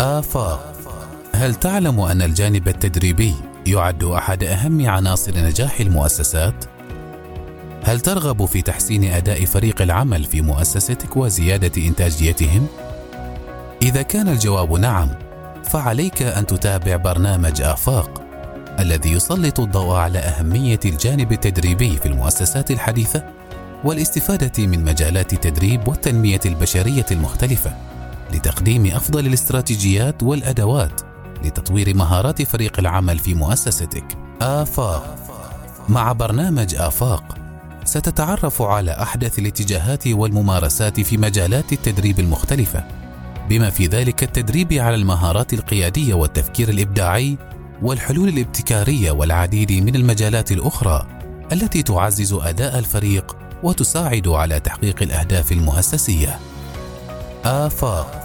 آفاق هل تعلم أن الجانب التدريبي يعد أحد أهم عناصر نجاح المؤسسات؟ هل ترغب في تحسين أداء فريق العمل في مؤسستك وزيادة إنتاجيتهم؟ إذا كان الجواب نعم، فعليك أن تتابع برنامج آفاق الذي يسلط الضوء على أهمية الجانب التدريبي في المؤسسات الحديثة والاستفادة من مجالات التدريب والتنمية البشرية المختلفة لتقديم أفضل الاستراتيجيات والأدوات لتطوير مهارات فريق العمل في مؤسستك. آفاق مع برنامج آفاق ستتعرف على أحدث الاتجاهات والممارسات في مجالات التدريب المختلفة بما في ذلك التدريب على المهارات القيادية والتفكير الإبداعي والحلول الابتكارية والعديد من المجالات الأخرى التي تعزز أداء الفريق وتساعد على تحقيق الأهداف المؤسسية. آفاق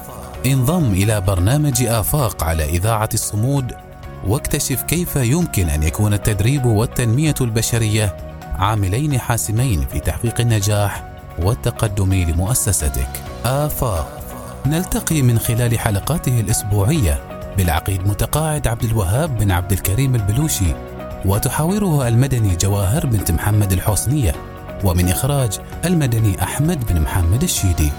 انضم إلى برنامج آفاق على إذاعة الصمود واكتشف كيف يمكن أن يكون التدريب والتنمية البشرية عاملين حاسمين في تحقيق النجاح والتقدم لمؤسستك. آفاق نلتقي من خلال حلقاته الأسبوعية بالعقيد متقاعد عبد الوهاب بن عبد الكريم البلوشي وتحاوره المدني جواهر بنت محمد الحسنية ومن إخراج المدني أحمد بن محمد الشيدي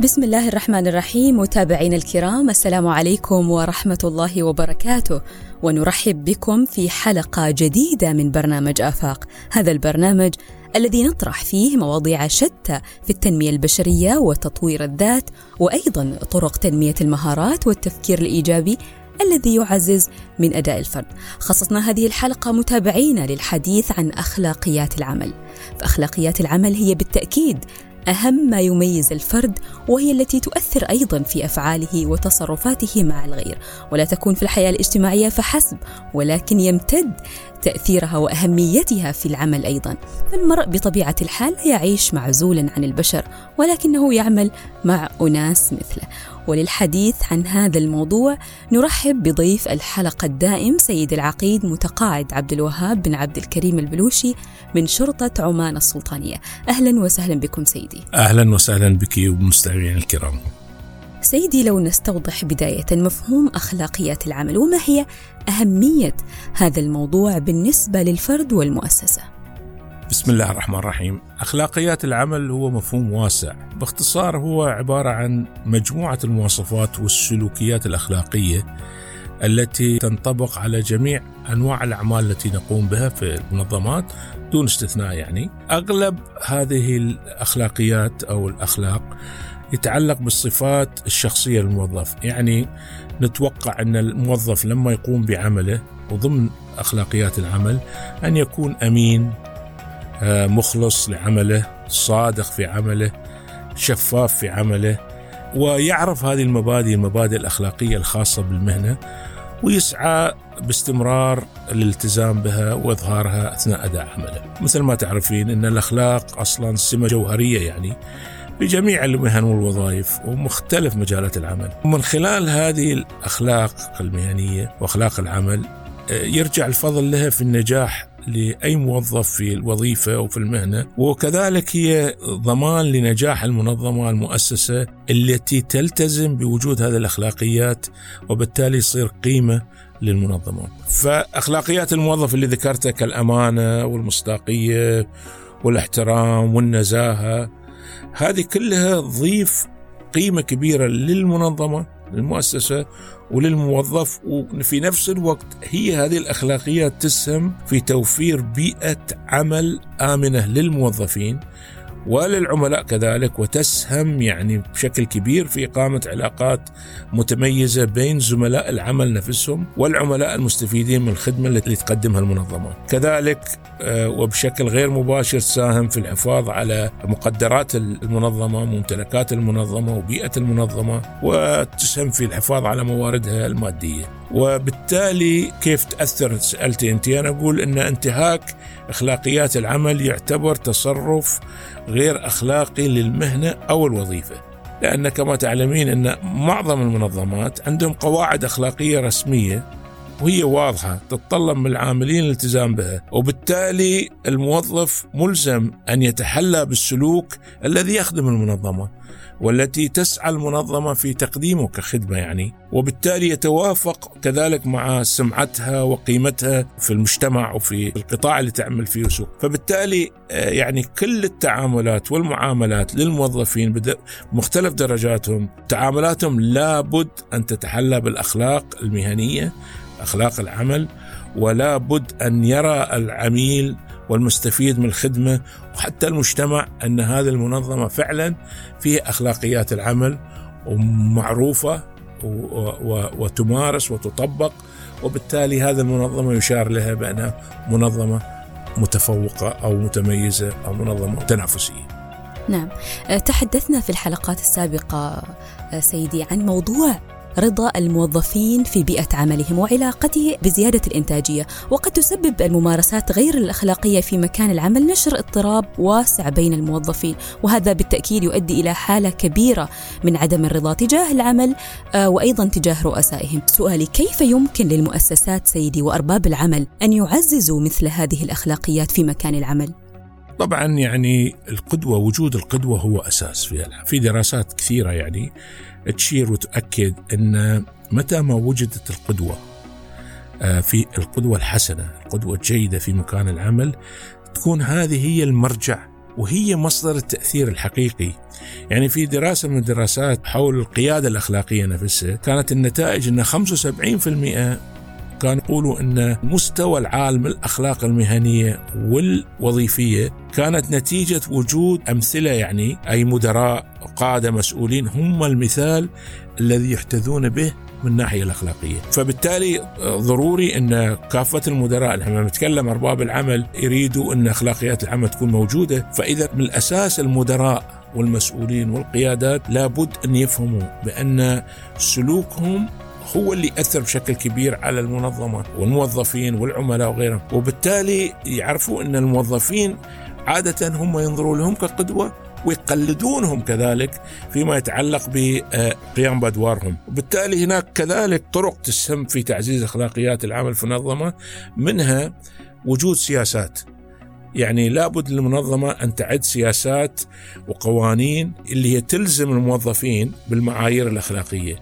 بسم الله الرحمن الرحيم متابعينا الكرام السلام عليكم ورحمة الله وبركاته. ونرحب بكم في حلقة جديدة من برنامج آفاق. هذا البرنامج الذي نطرح فيه مواضيع شتى في التنمية البشرية وتطوير الذات وأيضا طرق تنمية المهارات والتفكير الإيجابي الذي يعزز من أداء الفرد خصصنا هذه الحلقة متابعينا للحديث عن أخلاقيات العمل. فأخلاقيات العمل هي بالتأكيد أهم ما يميز الفرد وهي التي تؤثر أيضا في أفعاله وتصرفاته مع الغير. ولا تكون في الحياة الاجتماعية فحسب ولكن يمتد تأثيرها وأهميتها في العمل أيضا. فالمرء بطبيعة الحال يعيش معزولا عن البشر ولكنه يعمل مع أناس مثله. وللحديث عن هذا الموضوع نرحب بضيف الحلقة الدائم سيد العقيد متقاعد عبد الوهاب بن عبد الكريم البلوشي من شرطة عمان السلطانية. أهلا وسهلا بكم سيدي. أهلا وسهلا بك ومستمعين الكرام. سيدي لو نستوضح بداية مفهوم أخلاقيات العمل وما هي أهمية هذا الموضوع بالنسبة للفرد والمؤسسة؟ بسم الله الرحمن الرحيم. أخلاقيات العمل هو مفهوم واسع. باختصار هو عبارة عن مجموعة المواصفات والسلوكيات الأخلاقية التي تنطبق على جميع أنواع الأعمال التي نقوم بها في المنظمات دون استثناء يعني. أغلب هذه الأخلاقيات أو الأخلاق يتعلق بالصفات الشخصية للموظف. يعني نتوقع أن الموظف لما يقوم بعمله وضمن أخلاقيات العمل أن يكون أمين آه، مخلص لعمله صادق في عمله شفاف في عمله ويعرف هذه المبادئ المبادئ الأخلاقية الخاصة بالمهنة ويسعى باستمرار الالتزام بها وإظهارها أثناء أداء عمله. مثل ما تعرفين إن الأخلاق أصلا سمة جوهرية يعني في جميع المهن والوظائف ومختلف مجالات العمل. ومن خلال هذه الأخلاق المهنية وأخلاق العمل آه، يرجع الفضل لها في النجاح لأي موظف في الوظيفة أو في المهنة وكذلك هي ضمان لنجاح المنظمة المؤسسة التي تلتزم بوجود هذه الأخلاقيات وبالتالي يصير قيمة للمنظمة. فأخلاقيات الموظف اللي ذكرتها كالأمانة والمصداقية والإحترام والنزاهة هذه كلها تضيف قيمة كبيرة للمنظمة للمؤسسة وللموظف وفي نفس الوقت هي هذه الأخلاقيات تسهم في توفير بيئة عمل آمنة للموظفين. وللعملاء كذلك وتسهم يعني بشكل كبير في إقامة علاقات متميزة بين زملاء العمل نفسهم والعملاء المستفيدين من الخدمة التي تقدمها المنظمة كذلك آه، وبشكل غير مباشر تساهم في الحفاظ على مقدرات المنظمة ممتلكات المنظمة وبيئة المنظمة وتسهم في الحفاظ على مواردها المادية. وبالتالي كيف تأثر؟ سألتي أنت. أنا أقول أن انتهاك أخلاقيات العمل يعتبر تصرف غير أخلاقي للمهنة أو الوظيفة. لأن كما تعلمين أن معظم المنظمات عندهم قواعد أخلاقية رسمية وهي واضحة تتطلب من العاملين الالتزام بها وبالتالي الموظف ملزم أن يتحلى بالسلوك الذي يخدم المنظمة والتي تسعى المنظمة في تقديمه كخدمة يعني وبالتالي يتوافق كذلك مع سمعتها وقيمتها في المجتمع وفي القطاع اللي تعمل فيه وسوق. فبالتالي آه، يعني كل التعاملات والمعاملات للموظفين بمختلف درجاتهم تعاملاتهم لابد أن تتحلى بالأخلاق المهنية أخلاق العمل ولا بد أن يرى العميل والمستفيد من الخدمة وحتى المجتمع أن هذه المنظمة فعلا فيها أخلاقيات العمل ومعروفة وتمارس وتطبق وبالتالي هذه المنظمة يشار لها بأنها منظمة متفوقة أو متميزة أو منظمة تنافسية. نعم، تحدثنا في الحلقات السابقة سيدي عن موضوع رضا الموظفين في بيئة عملهم وعلاقته بزيادة الإنتاجية وقد تسبب الممارسات غير الأخلاقية في مكان العمل نشر اضطراب واسع بين الموظفين وهذا بالتأكيد يؤدي إلى حالة كبيرة من عدم الرضا تجاه العمل آه، وأيضا تجاه رؤسائهم سؤالي كيف يمكن للمؤسسات سيدي وأرباب العمل أن يعززوا مثل هذه الأخلاقيات في مكان العمل؟ طبعا يعني القدوة وجود القدوة هو أساس في في دراسات كثيرة يعني تشير وتؤكد أن متى ما وجدت القدوة آه، في القدوة الحسنة القدوة الجيدة في مكان العمل تكون هذه هي المرجع وهي مصدر التأثير الحقيقي. يعني في دراسة من الدراسات حول القيادة الأخلاقية نفسها كانت النتائج أن 75% كانوا يقولوا أن مستوى العالم الأخلاق المهنية والوظيفية كانت نتيجة وجود أمثلة يعني أي مدراء قادة مسؤولين هم المثال الذي يحتذون به من الناحية الأخلاقية. فبالتالي ضروري أن كافة المدراء لما نتكلم أرباب العمل يريدوا أن أخلاقيات العمل تكون موجودة. فإذا من الأساس المدراء والمسؤولين والقيادات لابد أن يفهموا بأن سلوكهم هو اللي يأثر بشكل كبير على المنظمة والموظفين والعملاء وغيرهم. وبالتالي يعرفوا أن الموظفين عادة هم ينظروا لهم كقدوة ويقلدونهم كذلك فيما يتعلق بقيام بأدوارهم. وبالتالي هناك كذلك طرق تسهم في تعزيز أخلاقيات العمل في المنظمة منها وجود سياسات. يعني لابد للمنظمة أن تعد سياسات وقوانين اللي هي تلزم الموظفين بالمعايير الأخلاقية.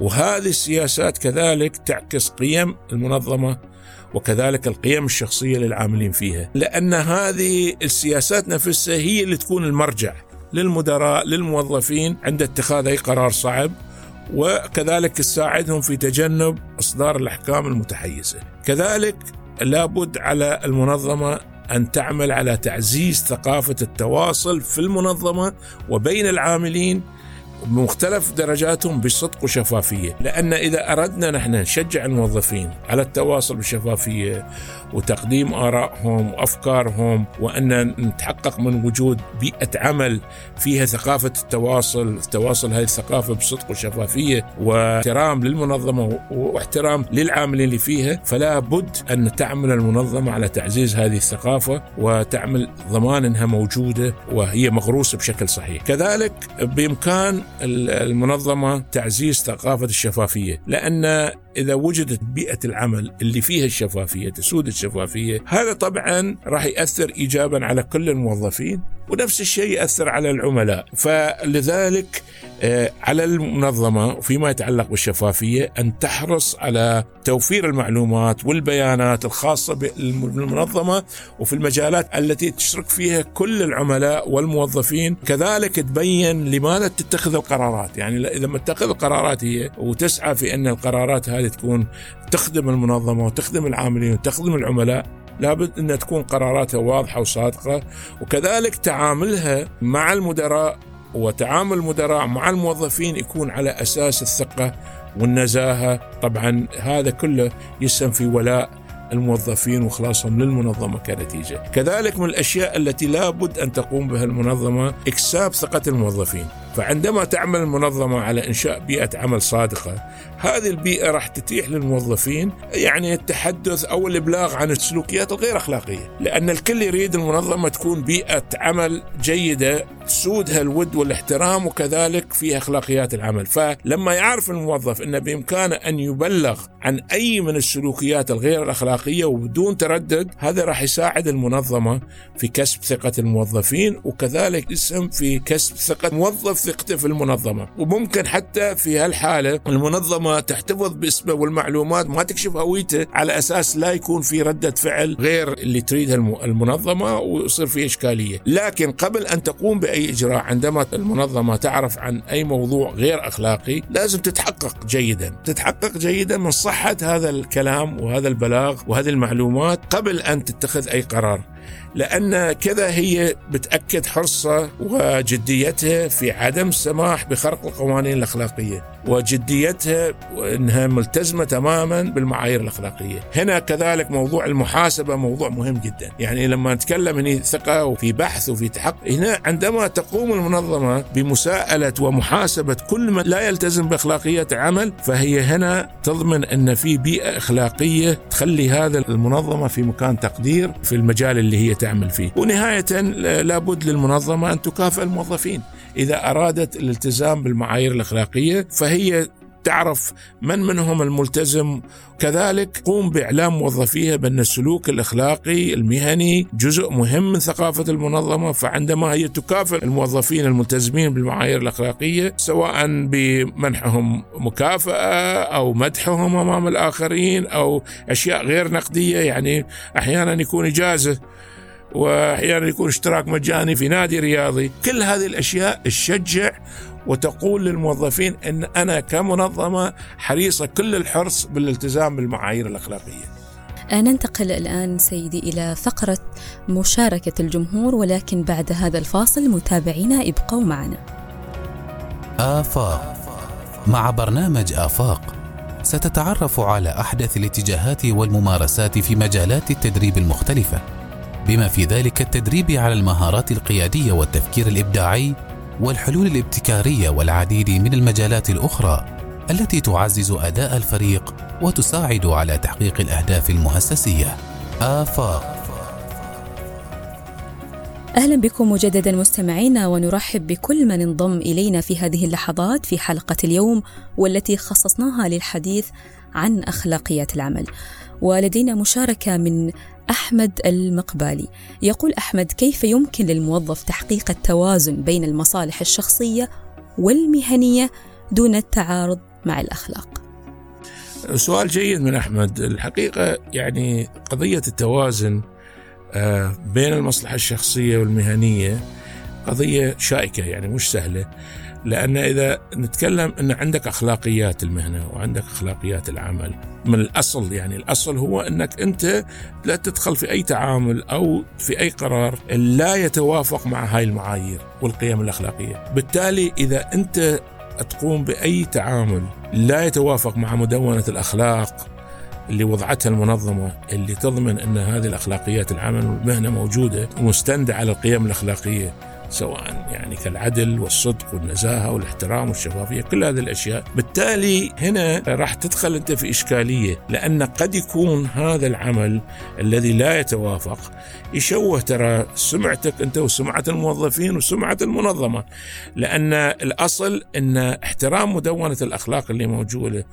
وهذه السياسات كذلك تعكس قيم المنظمة وكذلك القيم الشخصية للعاملين فيها، لأن هذه السياسات نفسها هي اللي تكون المرجع للمدراء للموظفين عند اتخاذ أي قرار صعب وكذلك تساعدهم في تجنب إصدار الأحكام المتحيزة. كذلك لابد على المنظمة أن تعمل على تعزيز ثقافة التواصل في المنظمة وبين العاملين بمختلف درجاتهم بصدق وشفافية. لأن إذا أردنا نحن نشجع الموظفين على التواصل بشفافية وتقديم آرائهم وأفكارهم وأن نتحقق من وجود بيئة عمل فيها ثقافة التواصل التواصل هذه الثقافة بصدق وشفافية واحترام للمنظمة واحترام للعاملين اللي فيها فلا بد أن تعمل المنظمة على تعزيز هذه الثقافة وتعمل ضمان أنها موجودة وهي مغروسة بشكل صحيح. كذلك بإمكان المنظمة تعزيز ثقافة الشفافية لأن إذا وجدت بيئة العمل اللي فيها الشفافية تسود الشفافية هذا طبعا راح يأثر إيجابا على كل الموظفين ونفس الشيء يأثر على العملاء. فلذلك آه، على المنظمة فيما يتعلق بالشفافية أن تحرص على توفير المعلومات والبيانات الخاصة بالمنظمة وفي المجالات التي تشرك فيها كل العملاء والموظفين. كذلك تبين لماذا تتخذ القرارات. يعني إذا ما تتخذ القرارات هي وتسعى في أن القرارات هذه تكون تخدم المنظمة وتخدم العاملين وتخدم العملاء. لابد أن تكون قراراتها واضحة وصادقة وكذلك تعاملها مع المدراء وتعامل المدراء مع الموظفين يكون على أساس الثقة والنزاهة. طبعا هذا كله يسهم في ولاء الموظفين وخلاصهم للمنظمة كنتيجة. كذلك من الأشياء التي لابد أن تقوم بها المنظمة إكساب ثقة الموظفين. فعندما تعمل المنظمة على إنشاء بيئة عمل صادقة هذه البيئة راح تتيح للموظفين يعني التحدث أو الإبلاغ عن السلوكيات الغير أخلاقية. لأن الكل يريد المنظمة تكون بيئة عمل جيدة سودها الود والاحترام وكذلك فيها أخلاقيات العمل. فلما يعرف الموظف أن بإمكانه أن يبلغ عن أي من السلوكيات الغير الأخلاقية وبدون تردد هذا راح يساعد المنظمة في كسب ثقة الموظفين وكذلك يسهم في كسب ثقة موظف ثقته في المنظمة. وممكن حتى في هالحالة المنظمة تحتفظ باسمه والمعلومات ما تكشف هويته على أساس لا يكون في ردة فعل غير اللي تريدها المنظمة ويصير في إشكالية. لكن قبل أن تقوم بأي إجراء عندما المنظمة تعرف عن أي موضوع غير أخلاقي لازم تتحقق جيدا. تتحقق جيدا من صحة هذا الكلام وهذا البلاغ وهذه المعلومات قبل أن تتخذ أي قرار. لأن كذا هي بتأكد حرصها وجديتها في عدم السماح بخرق القوانين الأخلاقية. وجديتها أنها ملتزمة تماما بالمعايير الأخلاقية. هنا كذلك موضوع المحاسبة موضوع مهم جدا. يعني لما نتكلم هنا ثقة وفي بحث وفي تحقق هنا عندما تقوم المنظمة بمساءلة ومحاسبة كل من لا يلتزم بأخلاقية عمل فهي هنا تضمن أن في بيئة أخلاقية تخلي هذا المنظمة في مكان تقدير في المجال اللي هي تعمل فيه. ونهاية لابد للمنظمة أن تكافئ الموظفين. إذا أرادت الالتزام بالمعايير الأخلاقية فهي تعرف من منهم الملتزم. كذلك قوم بإعلام موظفيها بأن السلوك الأخلاقي المهني جزء مهم من ثقافة المنظمة فعندما هي تكافئ الموظفين الملتزمين بالمعايير الأخلاقية سواء بمنحهم مكافأة أو مدحهم أمام الآخرين أو أشياء غير نقدية يعني أحيانا يكون إجازة. وأحيانا يكون اشتراك مجاني في نادي رياضي. كل هذه الأشياء تشجع وتقول للموظفين إن أنا كمنظمة حريصة كل الحرص بالالتزام بالمعايير الأخلاقية. ننتقل الآن سيدي إلى فقرة مشاركة الجمهور ولكن بعد هذا الفاصل متابعينا ابقوا معنا. آفاق. مع برنامج آفاق ستتعرف على أحدث الاتجاهات والممارسات في مجالات التدريب المختلفة. بما في ذلك التدريب على المهارات القيادية والتفكير الإبداعي والحلول الابتكارية والعديد من المجالات الأخرى التي تعزز أداء الفريق وتساعد على تحقيق الأهداف المؤسسية. آفاق. أهلا بكم مجددا مستمعينا ونرحب بكل من انضم إلينا في هذه اللحظات في حلقة اليوم والتي خصصناها للحديث عن أخلاقيات العمل. ولدينا مشاركة من أحمد المقبالي. يقول أحمد كيف يمكن للموظف تحقيق التوازن بين المصالح الشخصية والمهنية دون التعارض مع الأخلاق؟ سؤال جيد من أحمد. الحقيقة يعني قضية التوازن آه، بين المصلحة الشخصية والمهنية قضية شائكة يعني مش سهلة. لأن إذا نتكلم أن عندك أخلاقيات المهنة وعندك أخلاقيات العمل من الأصل يعني الأصل هو أنك أنت لا تدخل في أي تعامل أو في أي قرار لا يتوافق مع هاي المعايير والقيم الأخلاقية. بالتالي إذا أنت تقوم بأي تعامل لا يتوافق مع مدونة الأخلاق اللي وضعتها المنظمة اللي تضمن أن هذه الأخلاقيات العمل والمهنة موجودة ومستندة على القيم الأخلاقية سواء يعني كالعدل والصدق والنزاهة والاحترام والشفافية كل هذه الأشياء. بالتالي هنا راح تدخل أنت في إشكالية لأن قد يكون هذا العمل الذي لا يتوافق يشوه ترى سمعتك أنت وسمعة الموظفين وسمعة المنظمة. لأن الأصل أن احترام مدونة الأخلاق اللي موجودة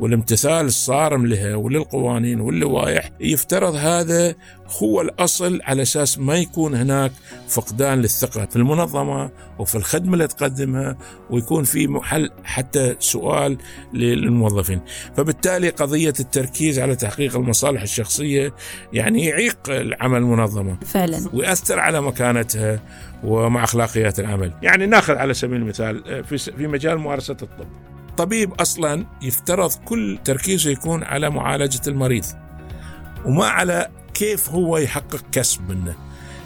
والامتثال الصارم لها وللقوانين واللوائح يفترض هذا هو الأصل على أساس ما يكون هناك فقدان للثقة في المنظمة وفي الخدمة اللي تقدمها ويكون في محل حتى سؤال للموظفين. فبالتالي قضية التركيز على تحقيق المصالح الشخصية يعني يعيق العمل المنظمة. فعلا. ويأثر على مكانتها ومع أخلاقيات العمل. يعني ناخذ على سبيل المثال في في مجال ممارسة الطب. طبيب أصلا يفترض كل تركيزه يكون على معالجة المريض وما على كيف هو يحقق كسب منه؟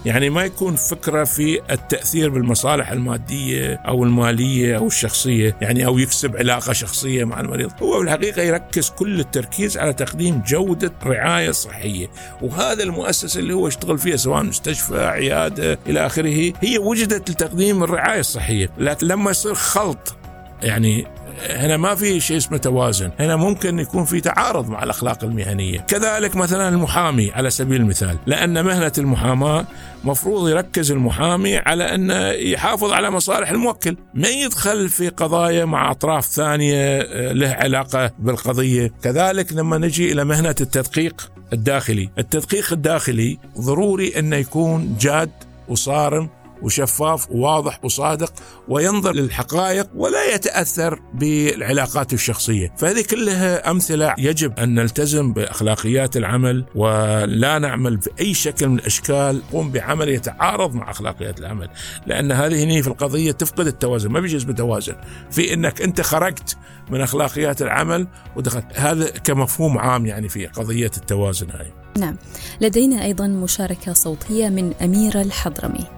يعني ما يكون فكرة في التأثير بالمصالح المادية أو المالية أو الشخصية يعني أو يكسب علاقة شخصية مع المريض. هو بالحقيقة يركز كل التركيز على تقديم جودة رعاية صحية. وهذا المؤسسة اللي هو يشتغل فيها سواء مستشفى عيادة إلى آخره هي وجدت لتقديم الرعاية الصحية. لكن لما يصير خلط يعني هنا ما في شيء اسمه توازن. هنا ممكن يكون في تعارض مع الأخلاق المهنية. كذلك مثلا المحامي على سبيل المثال. لأن مهنة المحاماة مفروض يركز المحامي على أنه يحافظ على مصالح الموكل. ما يدخل في قضايا مع أطراف ثانية آه، له علاقة بالقضية. كذلك لما نجي إلى مهنة التدقيق الداخلي. التدقيق الداخلي ضروري أنه يكون جاد وصارم وشفاف وواضح وصادق وينظر للحقائق ولا يتأثر بالعلاقات الشخصية، فهذه كلها أمثلة يجب أن نلتزم بأخلاقيات العمل ولا نعمل بأي شكل من الأشكال قوم بعمل يتعارض مع أخلاقيات العمل، لأن هذه هنا في القضية تفقد التوازن، ما بيجي اسمه توازن، في إنك أنت خرجت من أخلاقيات العمل ودخلت، هذا كمفهوم عام يعني في قضية التوازن هاي. نعم، لدينا أيضا مشاركة صوتية من أميرة الحضرمي.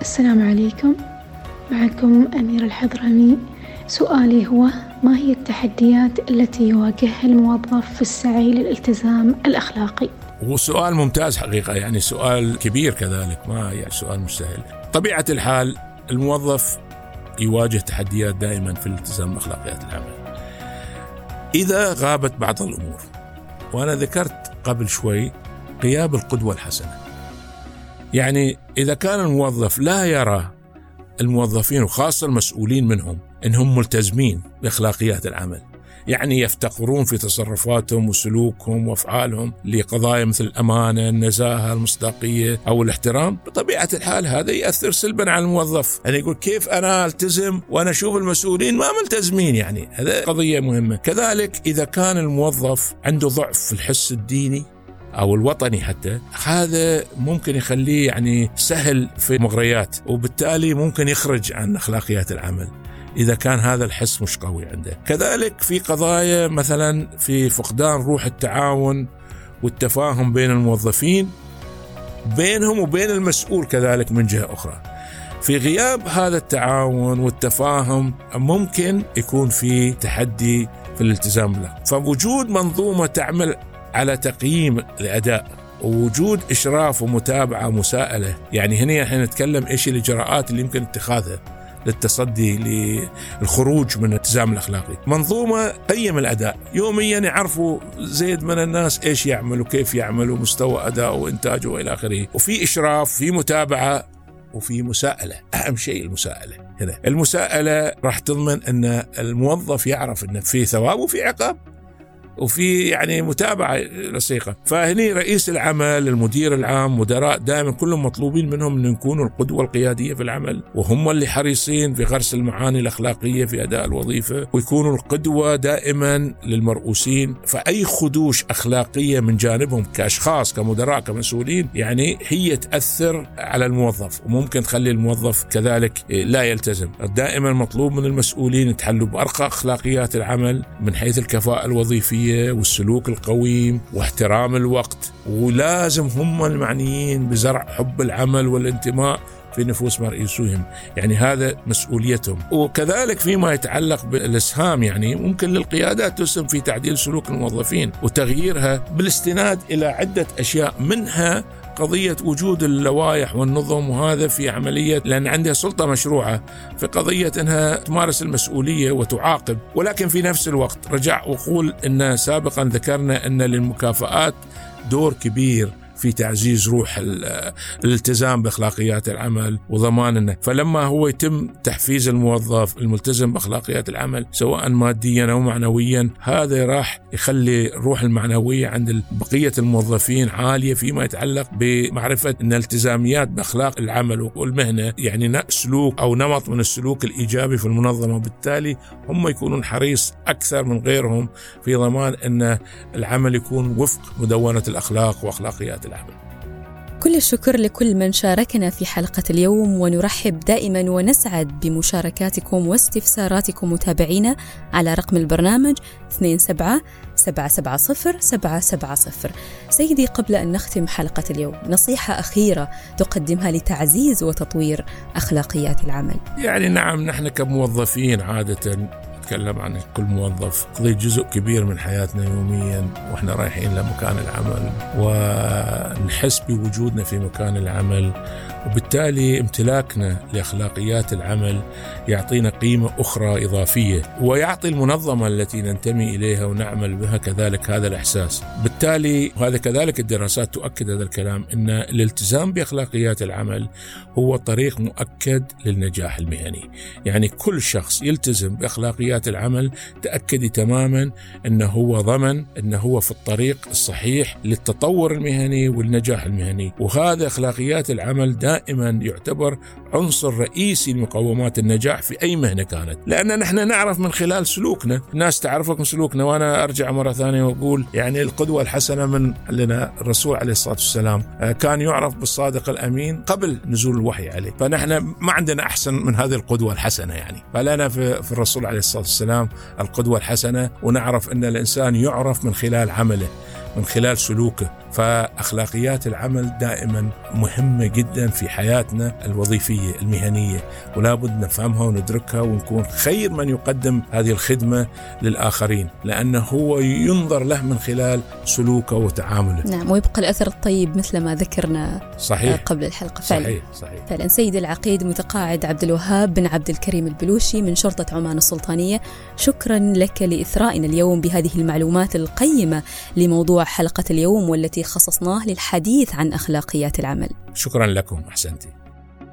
السلام عليكم. معكم أمير الحضرمي. سؤالي هو ما هي التحديات التي يواجهها الموظف في السعي للالتزام الأخلاقي؟ هو سؤال ممتاز حقيقة يعني سؤال كبير كذلك ما يعني سؤال مش سهل. طبيعة الحال الموظف يواجه تحديات دائما في الالتزام بأخلاقيات العمل إذا غابت بعض الأمور وأنا ذكرت قبل شوي غياب القدوة الحسنة. يعني إذا كان الموظف لا يرى الموظفين وخاصة المسؤولين منهم أنهم ملتزمين بأخلاقيات العمل. يعني يفتقرون في تصرفاتهم وسلوكهم وأفعالهم لقضايا مثل الأمانة، النزاهة، المصداقية أو الاحترام، بطبيعة الحال هذا يأثر سلبا على الموظف، يعني يقول كيف أنا ألتزم وأنا أشوف المسؤولين ما ملتزمين يعني، هذا قضية مهمة، كذلك إذا كان الموظف عنده ضعف في الحس الديني أو الوطني حتى هذا ممكن يخليه يعني سهل في مغريات وبالتالي ممكن يخرج عن أخلاقيات العمل. إذا كان هذا الحس مش قوي عنده. كذلك في قضايا مثلا في فقدان روح التعاون والتفاهم بين الموظفين بينهم وبين المسؤول كذلك من جهة أخرى. في غياب هذا التعاون والتفاهم ممكن يكون في تحدي في الالتزام له. فوجود منظومة تعمل على تقييم الأداء ووجود إشراف ومتابعة ومساءلة. يعني هنا إحنا نتكلم إيش الإجراءات اللي يمكن اتخاذها للتصدي للخروج من الالتزام الأخلاقي. منظومة قيم الأداء. يوميا يعرفوا زيد من الناس إيش يعمل وكيف يعمل ومستوى أداءه وإنتاجه وإلى آخره. وفي إشراف في متابعة وفي مساءلة. أهم شيء المساءلة. هنا المساءلة راح تضمن أن الموظف يعرف أن في ثواب وفي عقاب. وفي يعني متابعة لصيقه فهني رئيس العمل المدير العام مدراء دائما كلهم مطلوبين منهم إن يكونوا القدوة القيادية في العمل وهم اللي حريصين في غرس المعاني الأخلاقية في أداء الوظيفة ويكونوا القدوة دائما للمرؤوسين. فأي خدوش أخلاقية من جانبهم كأشخاص كمدراء كمسؤولين يعني هي تأثر على الموظف وممكن تخلي الموظف كذلك لا يلتزم. دائما مطلوب من المسؤولين يتحلوا بأرقى أخلاقيات العمل من حيث الكفاءة الوظيفية التربية والسلوك القويم واحترام الوقت. ولازم هم المعنيين بزرع حب العمل والانتماء في نفوس مرئيسوهم يعني هذا مسؤوليتهم. وكذلك فيما يتعلق بالإسهام يعني ممكن للقيادات تسهم في تعديل سلوك الموظفين وتغييرها بالاستناد إلى عدة أشياء منها قضية وجود اللوائح والنظم وهذا في عملية لأن عندها سلطة مشروعة في قضية أنها تمارس المسؤولية وتعاقب. ولكن في نفس الوقت رجع وقول أن سابقا ذكرنا أن للمكافآت دور كبير. في تعزيز روح الالتزام بأخلاقيات العمل وضمان انه فلما هو يتم تحفيز الموظف الملتزم بأخلاقيات العمل سواء ماديا أو معنويا هذا راح يخلي الروح المعنوية عند بقية الموظفين عالية فيما يتعلق بمعرفة إن الالتزاميات بأخلاق العمل والمهنة يعني سلوك أو نمط من السلوك الإيجابي في المنظمة. وبالتالي هم يكونون حريص أكثر من غيرهم في ضمان إن العمل يكون وفق مدونة الأخلاق واخلاقيات العمل كل الشكر لكل من شاركنا في حلقة اليوم ونرحب دائما ونسعد بمشاركاتكم واستفساراتكم. متابعينا على رقم البرنامج 27 770 770 سيدي قبل أن نختم حلقة اليوم نصيحة أخيرة تقدمها لتعزيز وتطوير أخلاقيات العمل. يعني نعم نحن كموظفين عادة نتكلم عن كل موظف. قضي جزء كبير من حياتنا يوميا وإحنا رايحين لمكان العمل. ونحس بوجودنا في مكان العمل. وبالتالي امتلاكنا لأخلاقيات العمل يعطينا قيمة أخرى إضافية ويعطي المنظمة التي ننتمي إليها ونعمل بها كذلك هذا الإحساس. بالتالي وهذا كذلك الدراسات تؤكد هذا الكلام إن الالتزام بأخلاقيات العمل هو طريق مؤكد للنجاح المهني. يعني كل شخص يلتزم بأخلاقيات العمل تاكدي تماما إنه هو ضمن إنه هو في الطريق الصحيح للتطور المهني والنجاح المهني، وهذا أخلاقيات العمل دائما يعتبر عنصر رئيسي لمقومات النجاح في أي مهنة كانت، لأن نحن نعرف من خلال سلوكنا، الناس تعرفك من سلوكنا وأنا أرجع مرة ثانية وأقول يعني القدوة الحسنة من لنا الرسول عليه الصلاة والسلام آه، كان يعرف بالصادق الأمين قبل نزول الوحي عليه، فنحن ما عندنا أحسن من هذه القدوة الحسنة يعني، فلنا في, في الرسول عليه الصلاة والسلام القدوة الحسنة ونعرف أن الإنسان يعرف من خلال عمله من خلال سلوكه. فأخلاقيات العمل دائما مهمة جدا في حياتنا الوظيفية المهنية ولا بد نفهمها وندركها ونكون خير من يقدم هذه الخدمة للآخرين لأنه هو ينظر له من خلال سلوكه وتعامله. نعم ويبقى الأثر الطيب مثل ما ذكرنا صحيح. قبل الحلقة. فعلا. صحيح صحيح. فعلا. سيد العقيد متقاعد عبد الوهاب بن عبد الكريم البلوشي من شرطة عمان السلطانية. شكرا لك لإثرائنا اليوم بهذه المعلومات القيمة لموضوع حلقة اليوم والتي خصصناه للحديث عن أخلاقيات العمل. شكرا لكم أحسنتي.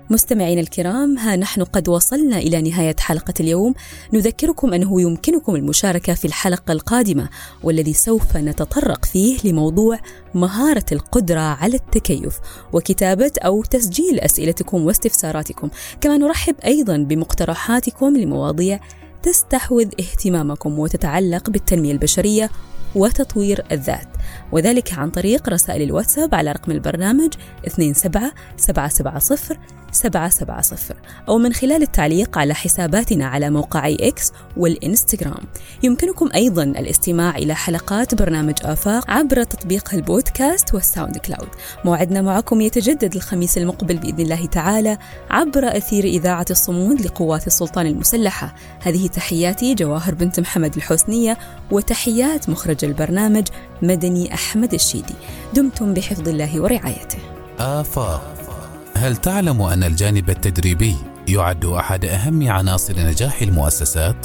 مستمعينا الكرام ها نحن قد وصلنا إلى نهاية حلقة اليوم نذكركم أنه يمكنكم المشاركة في الحلقة القادمة والذي سوف نتطرق فيه لموضوع مهارة القدرة على التكيف وكتابة أو تسجيل أسئلتكم واستفساراتكم كما نرحب أيضا بمقترحاتكم لمواضيع تستحوذ اهتمامكم وتتعلق بالتنمية البشرية وتطوير الذات وذلك عن طريق رسائل الواتساب على رقم البرنامج 27770 770 أو من خلال التعليق على حساباتنا على موقعي إكس والإنستغرام. يمكنكم أيضا الاستماع إلى حلقات برنامج آفاق عبر تطبيق البودكاست وال SoundCloud موعدنا معكم يتجدد الخميس المقبل بإذن الله تعالى عبر أثير إذاعة الصمود لقوات السلطان المسلحة. هذه تحياتي جواهر بنت محمد الحسنية وتحيات مخرج البرنامج مدني أحمد الشيدي دمتم بحفظ الله ورعايته آفاق هل تعلم أن الجانب التدريبي يعد أحد أهم عناصر نجاح المؤسسات؟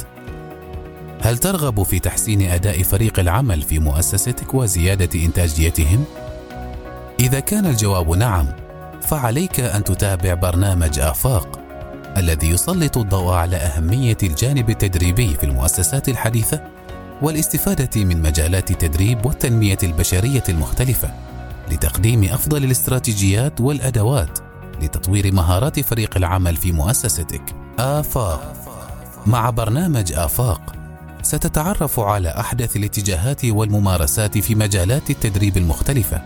هل ترغب في تحسين أداء فريق العمل في مؤسستك وزيادة إنتاجيتهم؟ إذا كان الجواب نعم، فعليك أن تتابع برنامج آفاق الذي يسلط الضوء على أهمية الجانب التدريبي في المؤسسات الحديثة والاستفادة من مجالات التدريب والتنمية البشرية المختلفة لتقديم أفضل الاستراتيجيات والأدوات لتطوير مهارات فريق العمل في مؤسستك. آفاق. مع برنامج آفاق ستتعرف على أحدث الاتجاهات والممارسات في مجالات التدريب المختلفة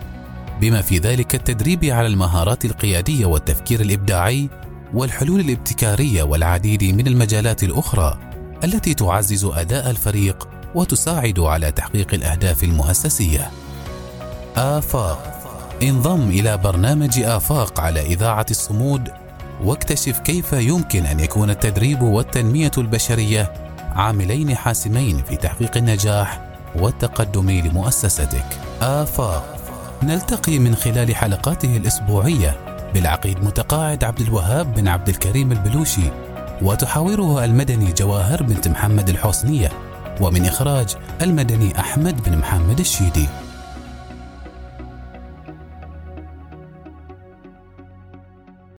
بما في ذلك التدريب على المهارات القيادية والتفكير الإبداعي والحلول الابتكارية والعديد من المجالات الأخرى التي تعزز أداء الفريق وتساعد على تحقيق الأهداف المؤسسية. آفاق انضم إلى برنامج آفاق على إذاعة الصمود واكتشف كيف يمكن أن يكون التدريب والتنمية البشرية عاملين حاسمين في تحقيق النجاح والتقدم لمؤسستك. آفاق نلتقي من خلال حلقاته الأسبوعية بالعقيد متقاعد عبد الوهاب بن عبد الكريم البلوشي وتحاوره المدني جواهر بنت محمد الحسنية ومن إخراج المدني أحمد بن محمد الشيدي.